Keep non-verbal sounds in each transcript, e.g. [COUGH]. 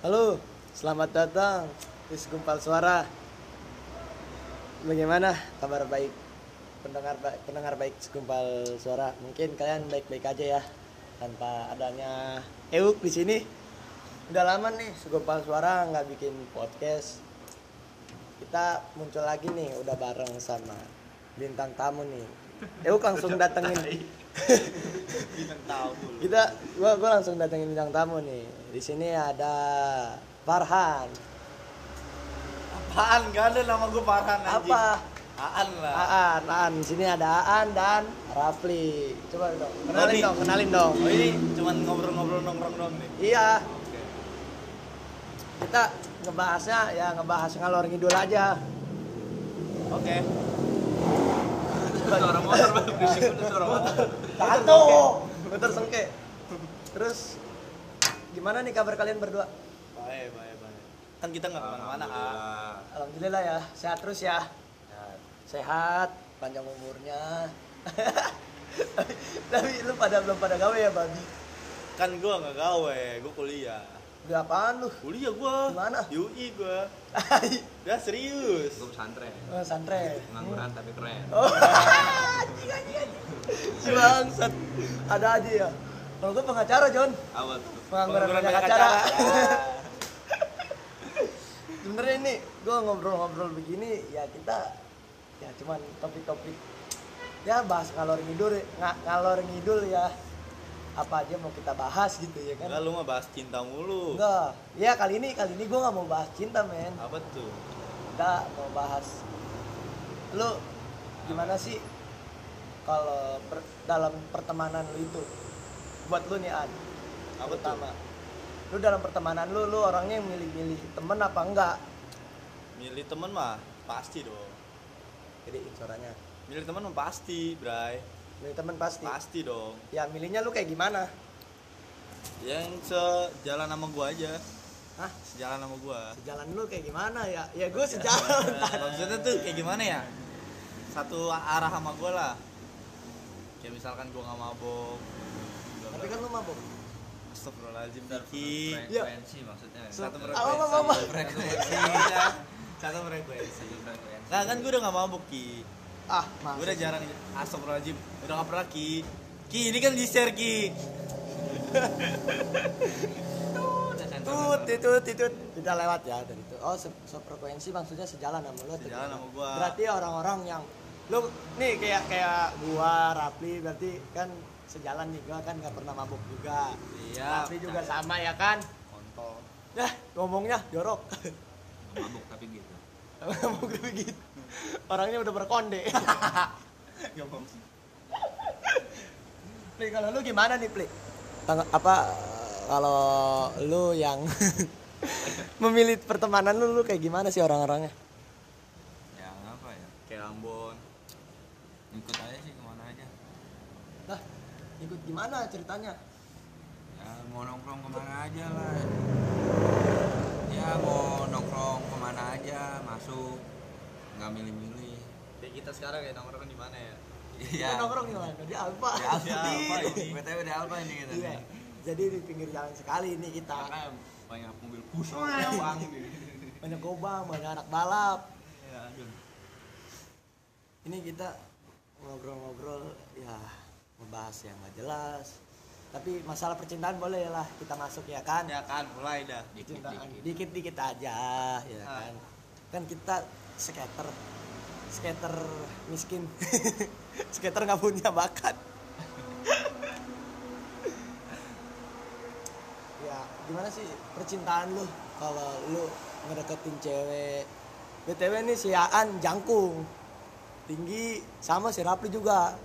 Halo, selamat datang di Segumpal Suara. Bagaimana kabar baik pendengar baik pendengar baik Segumpal Suara? Mungkin kalian baik-baik aja ya tanpa adanya Euk di sini. Udah lama nih Segumpal Suara nggak bikin podcast. Kita muncul lagi nih, udah bareng sama bintang tamu nih. Euk langsung datengin. [LAUGHS] bintang tamu lu. kita gua gua langsung datengin bintang tamu nih. Di sini ada Farhan. Apaan? Gak ada nama gue Farhan anjing. Apa? Aan lah. Aan Aan. Di sini ada Aan dan Rafli. Coba dong kenalin Rodi. dong kenalin dong. Oh ini cuman ngobrol-ngobrol nongkrong doang nih? Iya. Kita ngebahasnya ya ngebahas ngalor ngidul aja. Oke suara motor [LAUGHS] berisik udah suara motor. Satu motor sengke terus gimana nih kabar kalian berdua? Baik baik baik. Kan kita nggak ke mana-mana ah. Alhamdulillah. Ya. Sehat terus ya? Sehat. Panjang umurnya. Tapi, [LAUGHS] tapi lu pada belum pada gawe ya babi kan gue nggak gawe gue kuliah udah apaan lu? Kuliah gue Di mana? UI gue udah serius? Gue pesantren. Oh, santren pengangguran tapi keren. Oh anjing, anjing, anjing. si bangsat. Ada aja ya? Kalau gue pengacara John. Apa tuh? Pengangguran Pengangguran banyak acara acara. [LAUGHS] sebenarnya ini gue ngobrol-ngobrol begini ya kita ya cuman topik-topik ya bahas ngalor ngidul nga, ngalor ngidul ya apa aja mau kita bahas gitu ya kan? Enggak lu mah bahas cinta mulu. Enggak. Ya kali ini kali ini gue nggak mau bahas cinta men. Apa tuh? Kita mau bahas. Lu gimana sih kalau per- dalam pertemanan lu itu? Buat lu nih An. Apa tuh? pertama. Lu dalam pertemanan lu lu orangnya yang milih-milih temen apa enggak? Milih temen mah pasti dong. Jadi suaranya milih temen mah pasti bray milih temen pasti. Pasti dong. Ya milihnya lu kayak gimana? Yang sejalan sama gua aja. Hah? sejalan sama gua. Sejalan lu kayak gimana ya? Ya gue sejalan. [LAUGHS] Maksudnya tuh kayak gimana ya? Satu arah sama gua lah. Kayak misalkan gua nggak mabok. Tapi kan lu mabuk Astagfirullahaladzim Diki. Iya. frekuensi maksudnya. Satu apa apa apa, apa? Frekuensi Satu frekuensi. [LAUGHS] Satu frekuensi. Nah kan gua udah gak mabuk Ki ah masa udah jarang Astagfirullahaladzim. Udah gak pernah Ki. Ki ini kan di share Ki tut itu itu kita lewat ya dari itu. Oh se frekuensi maksudnya sejalan sama atau Sejalan gimana? sama gua. berarti orang-orang yang lu nih kayak kayak gua Rapli berarti kan sejalan nih. Gua kan nggak pernah mabuk juga. Iya Rapli juga sama ya kan? Kontol. Ya ngomongnya jorok. Mabuk tapi gitu. [LAUGHS] Mabuk tapi gitu orangnya udah berkonde. [LAUGHS] Pli kalau lu gimana nih Pli Tang apa kalau lu yang [LAUGHS] memilih pertemanan lu lu kayak gimana sih orang-orangnya? Ya apa ya? Kayak Ambon. Ikut aja sih ke mana aja. Lah, ikut gimana ceritanya? ya mau nongkrong ke mana aja lah. Ya mau nongkrong ke mana aja masuk nggak milih-milih Kayak kita sekarang ya nongkrong di mana ya iya nongkrong di mana? Di Alfa. di Alfa Di Alfa ini. btw di Alfa ini kita Iya. Jadi di pinggir jalan sekali ini kita. karena banyak mobil bus bang Banyak gobang, banyak anak balap. ya aduh Ini kita ngobrol-ngobrol ya membahas yang gak jelas. Tapi masalah percintaan boleh lah kita masuk ya kan? Ya kan mulai dah dikit-dikit aja ya Ah. kan. Kan kita skater. Skater miskin. [LAUGHS] skater nggak punya bakat. [LAUGHS] ya gimana sih percintaan lu kalau lu ngedeketin cewek? Btw nih si Aan jangkung. Tinggi sama si Rapli juga.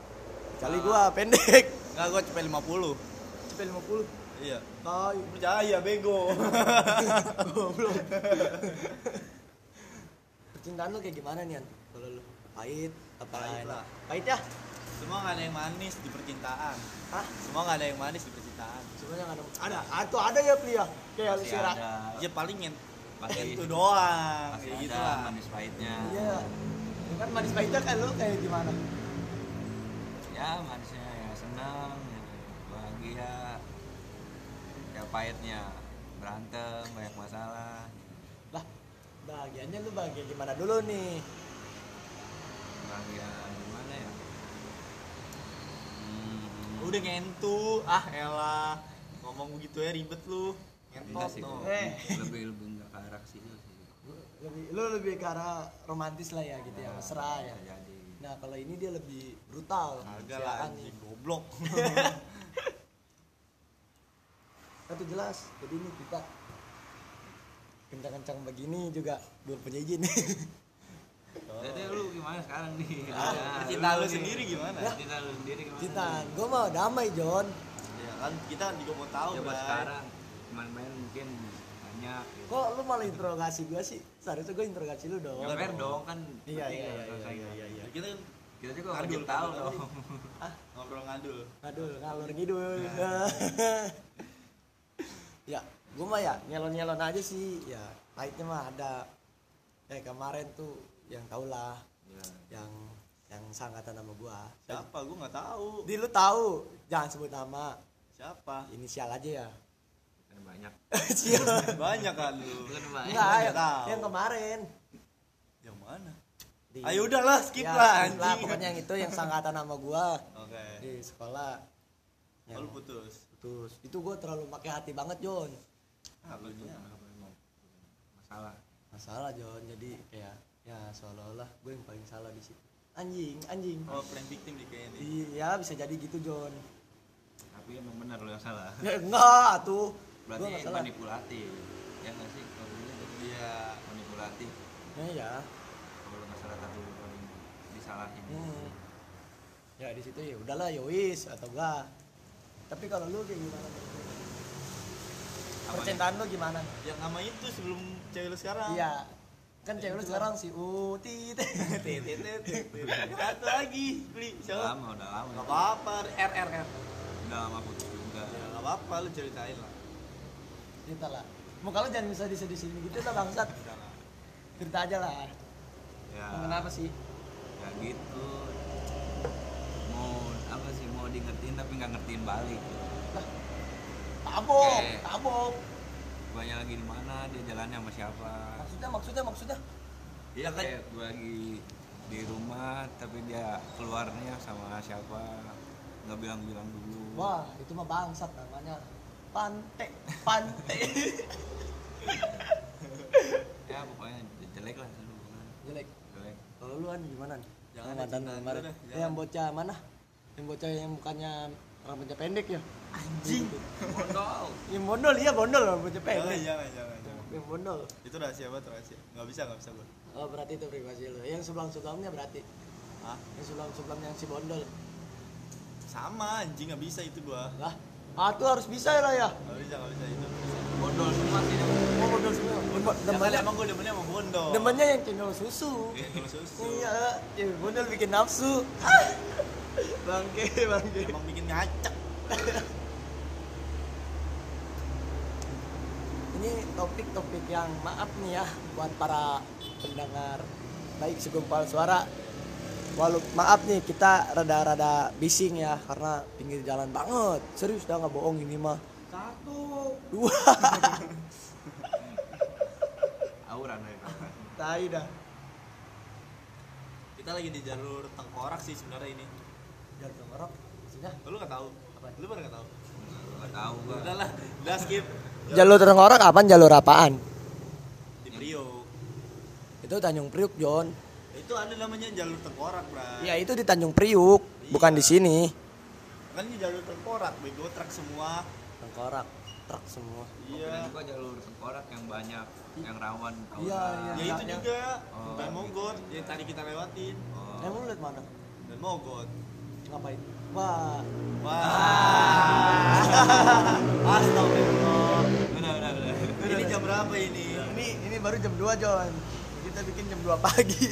Kali gua pendek. [LAUGHS] Enggak gua cepet 50 cepet 50 Iya. Tai Percaya bego. Goblok percintaan lu kayak gimana nih kalau lu? Pahit apa Pahit enak? lah. pahit ya? Semua gak ada yang manis di percintaan. Hah? Semua gak ada yang manis di percintaan. Sebenarnya nggak ada ada. Atau ada ya Pli ya? Kayak Ra ada. Ya paling yang pasti itu doang pasti Kayak gitu lah manis pahitnya. Iya. Kan manis pahitnya kan lu kayak gimana? Ya manisnya ya senang gitu. bahagia. Ya pahitnya berantem banyak masalah. lah bahagianya lu bahagia gimana dulu nih? Bahagia gimana ya? Hmm, Udah ngentu, ah elah ngomong begitu ya ribet lu. Ngentot sih no. Eh. lebih lebih enggak ke arah sih. Lebih lu lebih ke arah romantis lah ya gitu ya. Mesra ya. jadi. Nah kalau ini dia lebih brutal. Agak lah anjing goblok. [LAUGHS] Tuh jelas jadi ini kita kencang-kencang begini juga belum punya izin [LAUGHS] jadi lu gimana sekarang nih Ah, Ya, cinta lu nih. sendiri gimana? cinta lu sendiri gimana kita gue mau damai John Ya kan kita juga mau tahu ya buat Bray. sekarang main-main mungkin banyak gitu. kok lu malah interogasi gue sih seharusnya gue interogasi lu dong ya fair dong kan Iya, iya, ya, iya, iya, kan. iya, iya. Kita kan kita juga Ngadul, tahu ngadul dong [LAUGHS] ngobrol ngadul. Aduh, ngalur ngidul. [LAUGHS] ya, gue mah ya nyelon-nyelon aja sih. Ya, pahitnya mah ada. Kayak kemarin tuh yang tau lah, ya yang yang sangkatan sama gua. Siapa? Gua nggak tahu. Di lu tahu, jangan sebut nama. Siapa? Inisial aja ya. kan banyak Sial. [LAUGHS] Banyak kan lu. kan banyak nggak yang, tahu. yang kemarin. Yang mana? Di, Ayo udahlah skip ya, lah skip lah, pokoknya yang itu yang sangkatan sama gua Oke. di sekolah. Yang lu putus. putus. Itu gua terlalu pakai hati banget, Jon. Apa itu? Masalah. Masalah John. Jadi kayak ya seolah-olah gue yang paling salah di situ. Anjing anjing. Oh, prank victim di kayaknya nih. iya bisa jadi gitu John. Tapi emang benar lu yang salah. Ya [LAUGHS] enggak tuh berarti nggak salah. manipulatif. Ya nggak sih? Kalau gitu Iya. manipulatif. Ya ya kalau nggak salah tapi lu paling disalahin. Hmm. ya di situ ya udahlah ya wis atau enggak. Tapi kalau lu kayak gimana? Percintaan lu gimana? Yang nama itu sebelum cewek lu sekarang. iya. Kan cewek lu sekarang si Uti [LAUGHS] Satu lagi beli siapa? lama udah lama. Gak apa-apa, R R R. udah lama putus juga. Ya gak apa-apa lu ceritain lah. cerita lah. Muka lu jangan bisa di sini gitu lah bangsat. Cerita aja lah. Ya. Kenapa sih? Ya gitu. Mau apa sih mau di ngertiin tapi nggak ngertiin balik tabok Oke. tabok. Guanya lagi di mana? Dia jalannya sama siapa? Maksudnya maksudnya maksudnya? Iya kan? kayak gue lagi di rumah tapi dia keluarnya sama siapa? Nggak bilang-bilang dulu. Wah itu mah bangsat namanya. Pante pante [LAUGHS] ya pokoknya jelek lah dulu kan? Jelek. Jelek. Kalau lu kan gimana? Nih Jangan mantan kemarin. Eh, yang bocah mana? Yang bocah yang mukanya rambutnya pendek ya Anjing. Bondol. yang bondol iya bondol rambutnya pendek jangan, jangan, jangan. yang bondol Itu rahasia banget rahasia. Gak bisa, gak bisa gue. oh berarti itu privasi lu yang sebelum sebelumnya berarti Hah? yang sebelum sebelumnya yang si bondol Sama anjing gak bisa itu gua. lah ah tuh harus bisa lah ya Gak bisa, gak bisa itu. Bondol semua sih oh bondol semua Ya kan demennya emang gue demennya sama Bondo. demennya yang cendol susu Cendol susu. iya ya bondol bikin nafsu bangke bangke Emang bikin ngacak. ini topik-topik yang maaf nih ya buat para pendengar baik segumpal suara walau maaf nih kita rada-rada bising ya karena pinggir jalan banget serius dah nggak bohong ini mah Satu. dua [LAUGHS] Auran kapan. tai dah Kita lagi di jalur tengkorak sih sebenarnya ini. Jalan tengorok maksudnya Lu gak tahu? Apa? Lu pada gak tahu? Gak tahu gua. Udah lah, udah skip. jalur tengorok apaan jalur apaan Di Priok. itu Tanjung Priuk John Itu ada namanya jalur tengkorak, Bray. ya itu di Tanjung Priuk bukan di sini Kan ini jalur tengkorak, bego truk semua. tengkorak truk semua Iya. Iya. juga jalur tengkorak yang banyak, yang rawan. Iya, iya. Ya itu juga. Oh, Dan Mogot yang tadi kita lewatin. Oh. emang lu liat mana Dan Mogot. Ngapain wah Wah. [LAUGHS] Astagfirullah. Udah, udah, udah. Ini jam berapa ini? ini ini baru jam 2 John kita bikin jam 2 pagi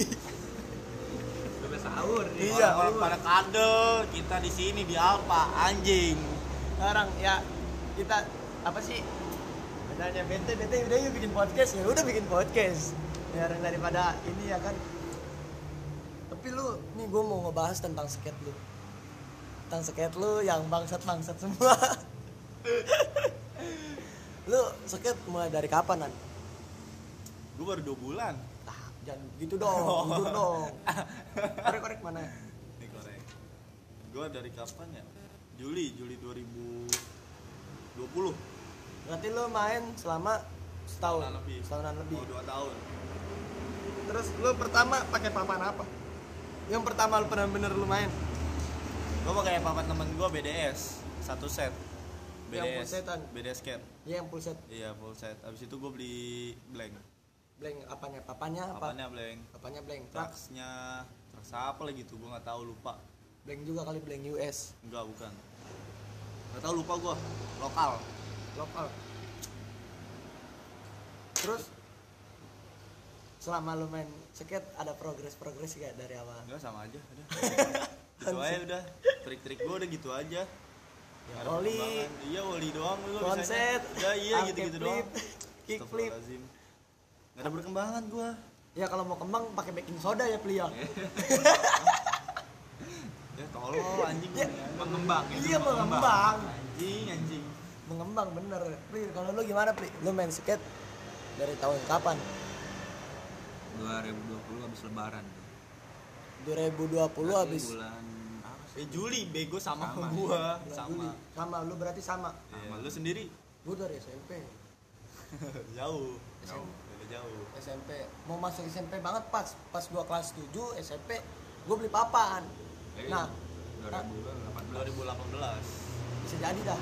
Udah sahur nih. Iya. Orang pada kado, kita di sini di Alpa, anjing. sekarang ya kita apa sih bedanya bete bete udah yuk bikin podcast ya udah bikin podcast ya daripada ini ya kan tapi lu nih gue mau ngebahas tentang skate lu tentang skate lu yang bangsat bangsat semua. [LAUGHS] Lu skate mulai dari kapan nan gue baru dua bulan. Nah jangan gitu dong [LAUGHS] jujur dong. Korek korek mana? Nih korek. Gue dari kapan ya? Juli Juli 2020 berarti lu main selama setahun? Setahunan lebih. setahunan lebih. Mau dua tahun. Terus lu pertama pakai papan apa? Yang pertama lu bener-bener lu main gue pakai papan temen gue BDS satu set. Yang full BDS setan? BDS skate ya yang full set. Iya full set. Abis itu gue beli blank. Blank apanya? Papannya apa? Papannya blank. Papannya blank. Truck? Trucksnya trucks apa lagi tuh? Gue nggak tahu lupa. Blank juga kali blank US enggak bukan. Nggak tahu lupa gue lokal. Lokal. Terus? Selama lu main skate ada progres progres gak dari awal? Enggak sama aja [LAUGHS] gitu aja udah. Trik-trik gue udah gitu aja. Ya, perkembangan. iya oli doang gue Konsep, ya iya gitu-gitu flip, doang. Kick flip. Astagfirullahaladzim. nggak ada perkembangan gue ya kalau mau kembang pakai baking soda ya plia [LAUGHS] ya. Tolol anjing. Ya. Mengembang itu iya mengembang. anjing anjing. Mengembang bener. Pli kalau lu gimana Pli? Lu main skate dari tahun kapan? 2020 habis lebaran tuh. 2020 Berarti habis bulan? Eh Juli bego sama, Sama. gua. Sama Juli. sama. Lu berarti sama. Iya, lu sendiri? Gue dari SMP [LAUGHS] jauh. Jauh. Jauh. SMP mau masuk SMP banget pas pas gua kelas 7 SMP gue beli papan. Eh, nah. 2018 2018 bisa jadi dah.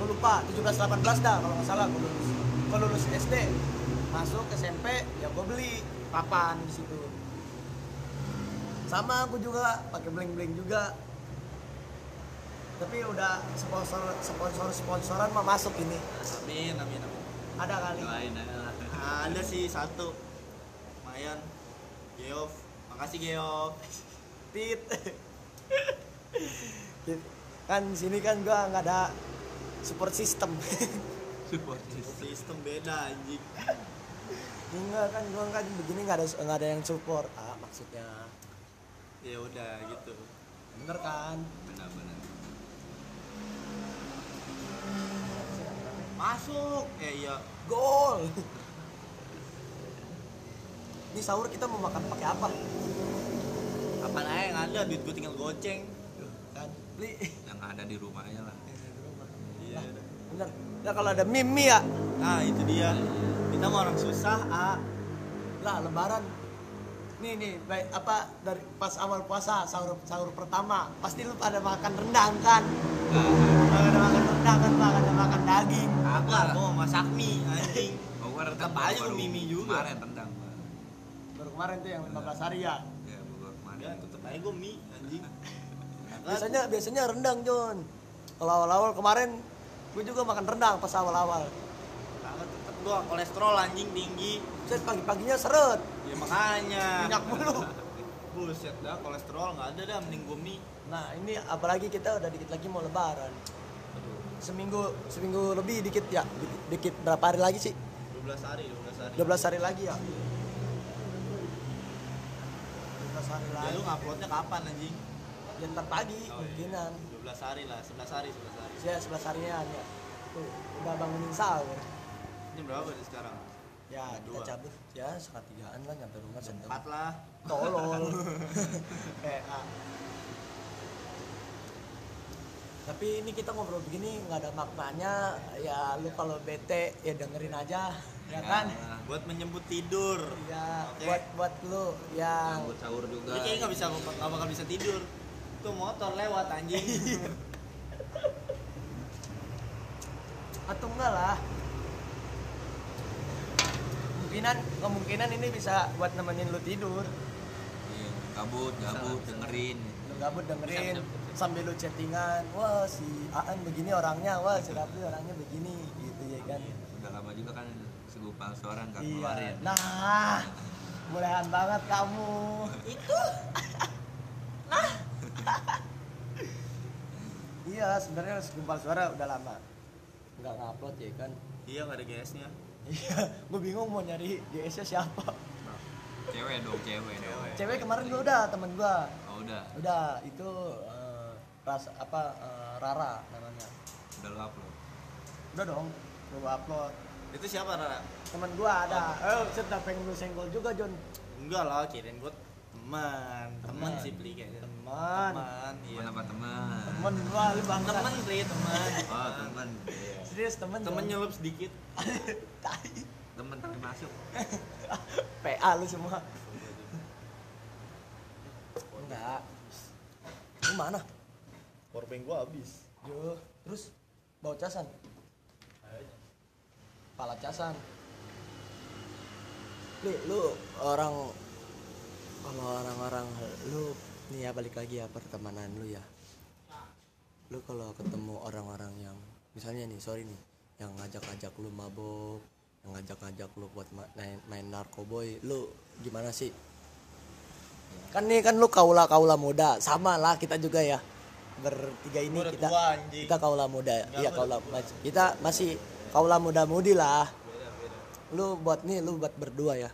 Gue lupa 17 18 dah kalau nggak salah gue lulus. Gue lulus SD masuk SMP ya gue beli papan di situ. Sama aku juga pakai bling bling juga tapi udah sponsor sponsor sponsoran mah masuk ini. Amin amin amin. Ada kali. Doain aja lah ada sih satu. Lumayan Geof makasih Geof tit kan sini kan gua nggak ada support system. Support system. beda anjing. Enggak kan gua kan begini nggak ada nggak ada yang support. Ah maksudnya. Ya udah gitu. Bener kan? Benar-benar masuk. Eh iya. Gol. Ini sahur kita mau makan pakai apa? Apaan aja yang ada. Duit gue tinggal goceng. Kan. Beli. Yang ada di rumah aja lah. Iya. Bener. Ya kalau ada mie ya? Nah itu dia. Kita mau orang susah ah lah lebaran nih nih baik apa dari pas awal puasa sahur sahur pertama pasti lu pada makan rendang kan? Pada makan rendang kan? Pada makan daging. Gue mau masak mie anjing. Gua rendang aja baru mimi juga. kemarin rendang baru kemarin tuh yang 15 hari ya? Ya baru kemarin. Ya tetep aja gue mie anjing. [LAUGHS] Biasanya biasanya rendang John kalau awal-awal kemarin gue juga makan rendang pas awal-awal Gue kolesterol anjing tinggi. Saya pagi-paginya seret. Ya makanya. Minyak mulu. Buset dah kolesterol nggak ada dah mending gue mie. Nah ini apalagi kita udah dikit lagi mau lebaran. Seminggu seminggu lebih dikit ya dikit, dikit berapa hari lagi sih? 12 hari 12 hari. 12 hari lagi ya? 12 hari ya lagi. lu nguploadnya kapan anjing? Ya ntar pagi Oh, iya. kemungkinan 12 hari lah 11 hari 11 hari. Ya 11 harian ya. Tuh udah bangunin sahur ini berapa nih sekarang? Ya kita Dua. cabut ya setengah tigaan lah nyampe rumah jam empat lah. Tolol. [LAUGHS] PA tapi ini kita ngobrol begini nggak ada maknanya. Ya lu kalau bete ya dengerin aja ya kan? Nah, buat menjemput tidur. Ya Oke. buat buat lu yang buat sahur juga. Kayaknya nggak bisa nggak bakal bisa tidur. Tuh motor lewat anjing. [LAUGHS] atau enggak lah kemungkinan kemungkinan ini bisa buat nemenin lu tidur. Iya, gabut gabut dengerin. Lu gabut dengerin Bisa, bisa, bisa. sambil lu chattingan. Wah si Aan begini orangnya wah si Rapli orangnya begini gitu ya kan? Udah lama juga kan segupal suara nggak iya. keluarin. Nah mulihan banget kamu. Itu? [LAUGHS] Nah. Iya sebenarnya segumpal suara udah lama. Nggak ngupload ya kan? Iya nggak ada GS-nya. Iya gue bingung mau nyari GS nya siapa cewek dong cewek dong cewek kemarin gue udah temen gue oh udah udah itu eh, rasa apa eh, Rara namanya udah lu upload udah dong Gue upload. Itu siapa Rara? Temen gua ada. Eh, set dah pengen lu senggol juga, Jon. Enggak lah, kirain gue teman. Teman Teman. sih beli kayaknya. Teman. Teman, iya. Teman apa teman? Temen gua lu bangsa. Teman sih, teman. [LAUGHS] Oh, teman. Iya. Serius. Temen Jon. nyelup sedikit. [LAUGHS] Tai. Teman tapi masuk. [LAUGHS] PA lu semua. Enggak. Lu mana? Powerbank gua habis. Yo, terus bawa casan. Pala casan. Li, lu orang kalau orang-orang lu nih ya balik lagi ya pertemanan lu ya. Lu kalau ketemu orang-orang yang misalnya nih, sorry nih, yang ngajak-ngajak lu mabok, yang ngajak-ngajak lu buat ma- main, main narkoboy, lu gimana sih? Kan nih kan lu kaula-kaula muda, sama lah kita juga ya. Bertiga ini udah kita tua, anjing. kita kaula muda Enggak, iya gua kaula kita masih kaula muda mudi lah Beda, beda. lu buat nih lu buat berdua ya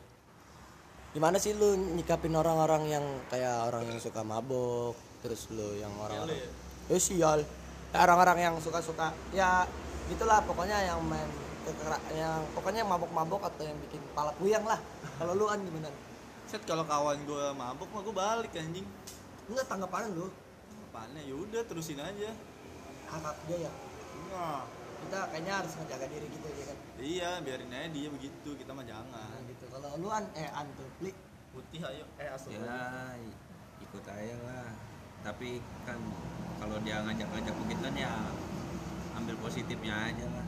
gimana sih lu nyikapin orang-orang yang kayak orang yang suka mabok terus lu yang orang-orang ya? eh sial Ya, orang-orang yang suka-suka ya gitulah pokoknya yang main yang pokoknya yang mabok-mabok atau yang bikin pala puyang lah kalau lu kan gimana Set kalau kawan gua mabuk mah gua balik anjing. enggak tanggapan lu Apanya? Ya udah terusin aja. hak dia ya Nah, kita kayaknya harus menjaga diri gitu ya kan iya biarin aja dia begitu, kita mah jangan. Kalau lu an eh an tuh Li. Putih ayo, eh asal. Ya ikut aja lah. Tapi kan kalau dia ngajak-ngajak begituan ya ambil positifnya aja lah.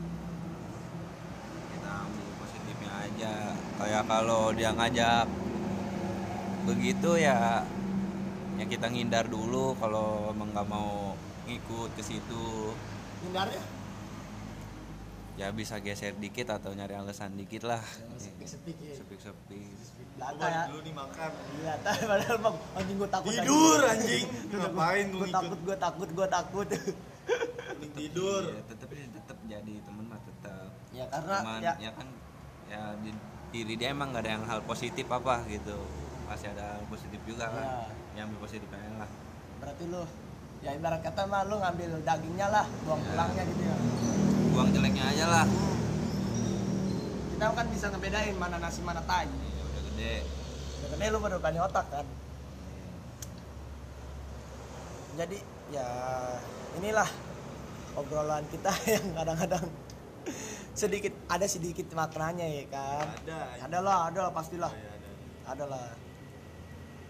Kita ambil positifnya aja. Kayak kalau dia ngajak begitu ya yang kita ngindar dulu kalau emang nggak mau ngikut ke situ hindar ya ya bisa geser dikit atau nyari alasan dikit lah sepik-sepik ya ya balik dulu nih makan. Iya, tapi [LAUGHS] padahal bang, anjing gue takut. Tidur anjing. Ngapain lu Gue takut, gue takut, gue takut. Tidur. ya, tetap tetap jadi temen mah tetap ya karena cuman ya, ya kan ya di diri dia emang gak ada yang hal positif apa gitu pasti ada hal positif juga kan Ya. yang ambil positifnya lah berarti lu ya ibarat kata mah lu ngambil dagingnya lah, buang Ya. tulangnya gitu ya. Buang jeleknya aja lah Kita kan bisa ngebedain mana nasi mana tai. ya, udah gede Ya, gede lu baru berani otak kan. Jadi ya inilah obrolan kita [LAUGHS] yang kadang-kadang sedikit ada sedikit maknanya ya kan. Ada. Ada lah, ada lah pastilah. Oh, iya, ada. ada lah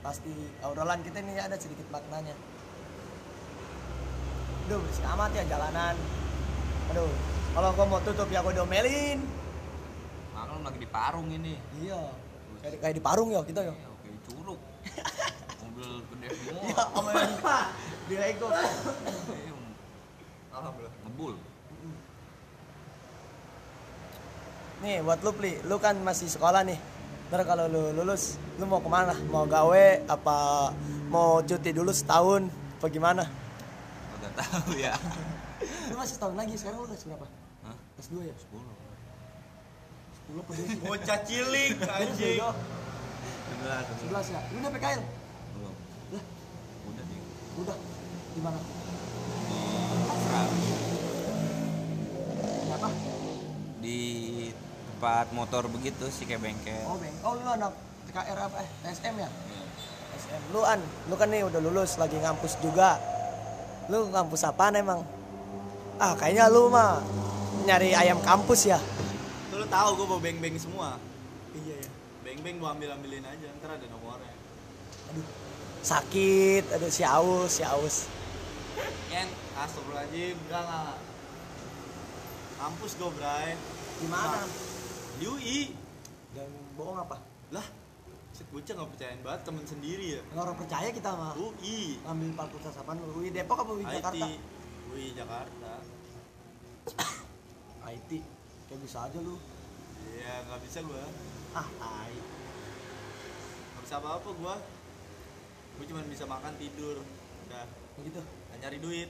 pasti obrolan kita ini ada sedikit maknanya aduh berisik amat ya jalanan aduh kalau gua mau tutup ya gua domelin maklum lagi di parung ini. Iya. Kayak, kayak di parung ya kita ya? Iya, oke curug [LAUGHS] mobil gede semua. Sama yang di Lego Alhamdulillah. ngebul. Nih buat lu Pli. Lu kan masih sekolah nih. Ntar kalau lu lulus lu mau ke mana? Mau gawe apa mau cuti dulu setahun? Apa gimana? Udah tahu ya. Lu masih setahun lagi sekarang lu kelas berapa Hah? kelas dua ya? 10 sepuluh peduli Bocah cilik [LAUGHS] anjing. sebelas sebelas. Ya? Lu udah PKL belum. Lah? Udah di udah. Di mana? Di Australia. apa di tempat motor begitu sih kayak bengkel. Oh beng oh lu anak TKR apa? Eh TSM ya? Iya. TSM lu an lu kan nih udah lulus lagi ngampus juga. Lu ngampus apaan emang? Ah kayaknya lu mah nyari ayam kampus ya Tuh lu tahu gua bawa beng-beng semua. iya ya Beng-beng gua ambil-ambilin aja, ntar ada nomornya. aduh sakit aduh si aus si aus Ken, astagfirullahaladzim, enggak enggak. Kampus gua, Bray. di mana Di UI. dan bohong apa Lah, bocah nggak percayaan banget temen sendiri ya. nggak orang percaya kita mah UI. ngambil fakultas lu UI Depok apa UI. Jakarta UI Jakarta. IT kayak bisa aja lu Iya, nggak bisa gua. ah tai Nggak bisa apa-apa gua. Gua cuma bisa makan tidur. Udah, gitu nggak nyari duit.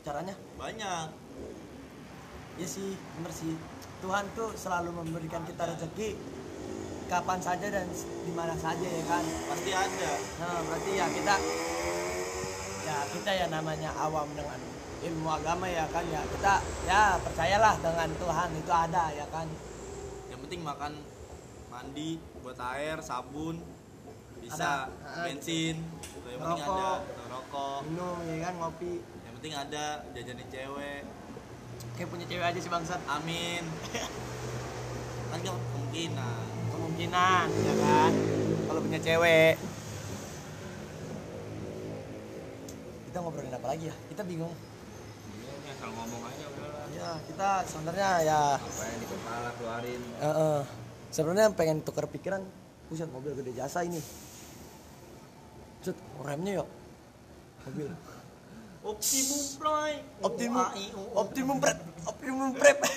caranya Banyak. ya sih bener sih Tuhan tuh selalu memberikan kita rezeki kapan saja dan di mana saja ya kan Pasti ada. nah berarti ya kita ya kita ya namanya awam dengan ilmu agama ya kan? Ya kita ya percayalah dengan Tuhan itu ada ya kan? Yang penting makan mandi buat air sabun bisa Ada. Bensin yang penting Rokok. ada rokok. Minum ya kan? Ngopi. Yang penting ada jajanin cewek. Kayak punya cewek aja sih bangsat. Amin. [LAUGHS] Kan kemungkinan. Kemungkinan ya kan? Kalau punya cewek. Kita ngobrolin apa lagi ya? Kita bingung asal ngomong aja udah lah. ya kita sebenarnya ya Apa yang di kepala keluarin. eh, eh, sebenarnya pengen tukar pikiran buset mobil gede jasa ini. Buset, remnya yuk. Mobil. [LAUGHS] Optimum prime optimum. Optimum prep. Optimum prep. [LAUGHS]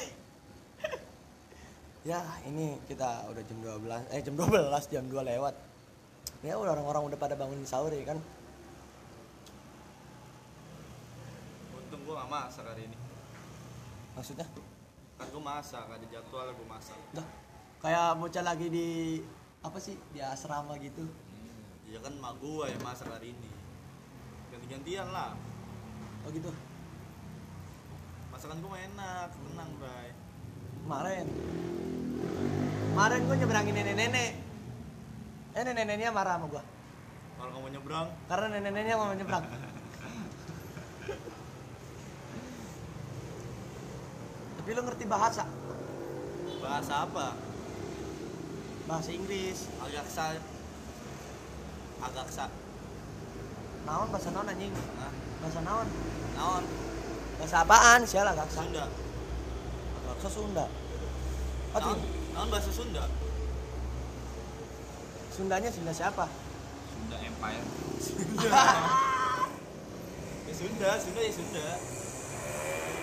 Ya ini kita udah jam 12 eh jam 12 jam 2 lewat. Ya udah orang-orang udah pada bangun sahur ya kan gak masak hari ini. Maksudnya? Kan gua masak ada jadwal gua masak. Dah, kayak bocah lagi di apa sih di asrama gitu. Ya kan mak gua yang masak hari ini. Ganti-gantian lah. Oh gitu? Masakan mah enak menang bray kemarin. Kemarin gue nyeberangin nenek-nenek. Eh nenek-neneknya marah sama gue kalau kamu nyebrang? Karena nenek-neneknya mau nyebrang [LAUGHS] tapi lu ngerti bahasa? Bahasa apa? Bahasa Inggris. Agak sa agak sa. Naon bahasa naon anjing? Hah? bahasa naon? Naon? Bahasa apaan? Sial agak sa. Sunda. Bahasa Sunda. Oh, naon? naon bahasa Sunda? Sundanya Sunda siapa? Sunda Empire. [LAUGHS] ya Sunda Sunda ya Sunda.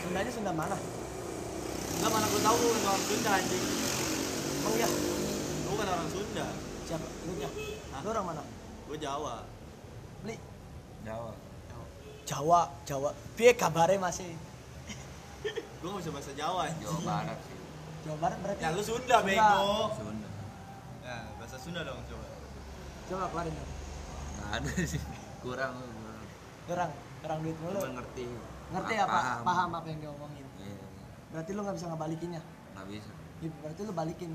Sundanya Sunda mana enggak mana gua tahu lu orang Sunda anjing emang ya lu bukan orang Sunda siapa lu nya Hah? lu orang mana gua Jawa beli Jawa. Jawa Jawa piye kabare masih [LAUGHS] gua nggak bisa bahasa Jawa anjing Jawa Barat sih. Jawa Barat berarti ya lu Sunda bego Sunda. ya bahasa Sunda dong coba coba keluarin dong Nggak ada sih. Kurang. kurang. kurang kurang duit mulu Cuma ngerti. ngerti Pa- apa paham apa yang diomongin Iya. Berarti lu nggak bisa ngebalikinnya Nggak bisa. Ya, berarti lu balikin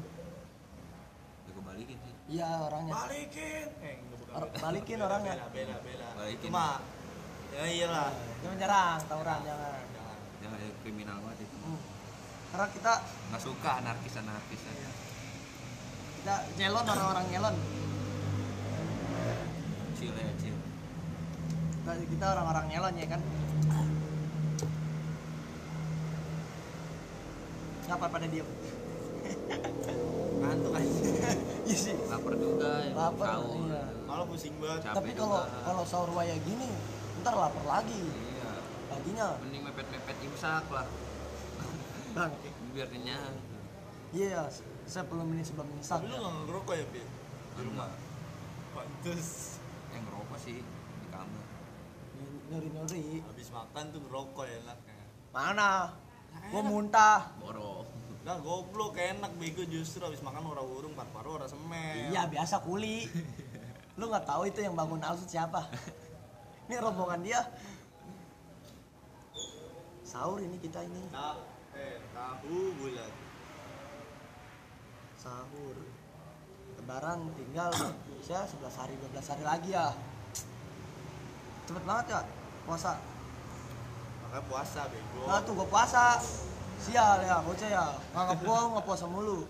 Ya gue balikin sih. iya orangnya balikin eh Or- balikin Beda, orangnya. beda beda beda Balikin. cuma ya iyalah dia menyerang tawuran jangan jangan Jangan ya, kriminal banget itu. Hmm. karena kita Nggak suka anarkis anarkis aja. kita nyelon orang-orang nyelon Chill ya. Berarti kita orang-orang nyelon ya kan Ngapa pada diem? [LAUGHS] ngantuk aja [LAUGHS] Iya sih Lapar juga ya. Lapar, iya. malah pusing banget Capek Tapi kalau kalau sahur waya gini Ntar lapar lagi Iya. Paginya Mending mepet-mepet imsak lah. Bang [LAUGHS] Biar kenyang. Iya 10 menit sebelum imsak lu nggak ngerokok ya Pi? di rumah pantes Yang ngerokok sih di kamar. Nyuri-nyuri habis makan tuh ngerokok ya enaknya Mana? Gua muntah. Borok. Nah goblok enak bego justru habis makan ora urung paru-paru ora semen. Iya biasa kuli. [LAUGHS] Lu nggak tahu itu yang bangun Alsut siapa. Ini rombongan dia. Sahur ini kita ini. Nah, eh tahu bulat. Sahur. Lebaran tinggal ya 11 hari 12 hari lagi ya. Cepet banget ya puasa makanya puasa bego. Nah tuh gua puasa. Sial ya bocah ya. Nganggap gua nggak puasa mulu.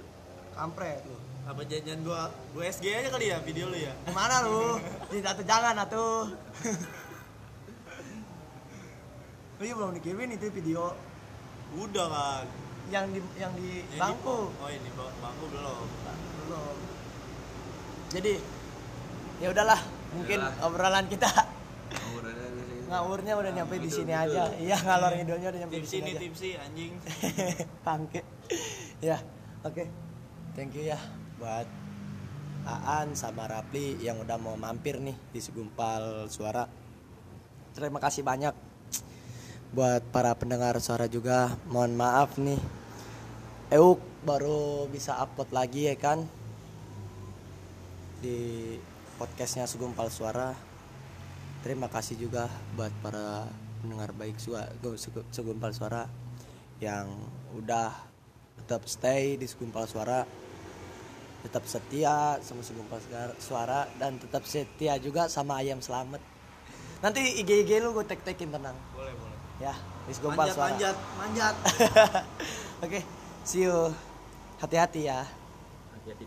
Kampret lu. Apa janjian gua? Gua SG aja kali ya video lu ya? Gimana lu? [LAUGHS] Tidak tuh jangan atuh. Lu iya belum dikirimin itu video. Udah kan yang di yang di Yang di- bangku. Oh ini bang- bangku belum? Belum. Jadi ya udahlah. Mungkin Yalah. obrolan kita. Sih. Ngawurnya udah nyampe di sini ngidul. aja. Iya ngalor ngidulnya udah nyampe di sini nih aja. tipsi anjing. [LAUGHS] Bangke. Ya oke. Thank you ya buat Aan sama Rapli yang udah mau mampir nih di segumpal suara. Terima kasih banyak buat para pendengar suara juga. Mohon maaf nih. Euk baru bisa upload lagi ya kan? Di podcastnya segumpal suara terima kasih juga buat para pendengar baik suara segumpal suara yang udah tetap stay di segumpal suara tetap setia sama segumpal Suara- dan tetap setia juga sama ayam selamat. Nanti IG IG lu gue tek tekin tenang. Boleh boleh. Ya di segumpal manjat suara. manjat manjat. [LAUGHS] Oke see you. Hati-hati ya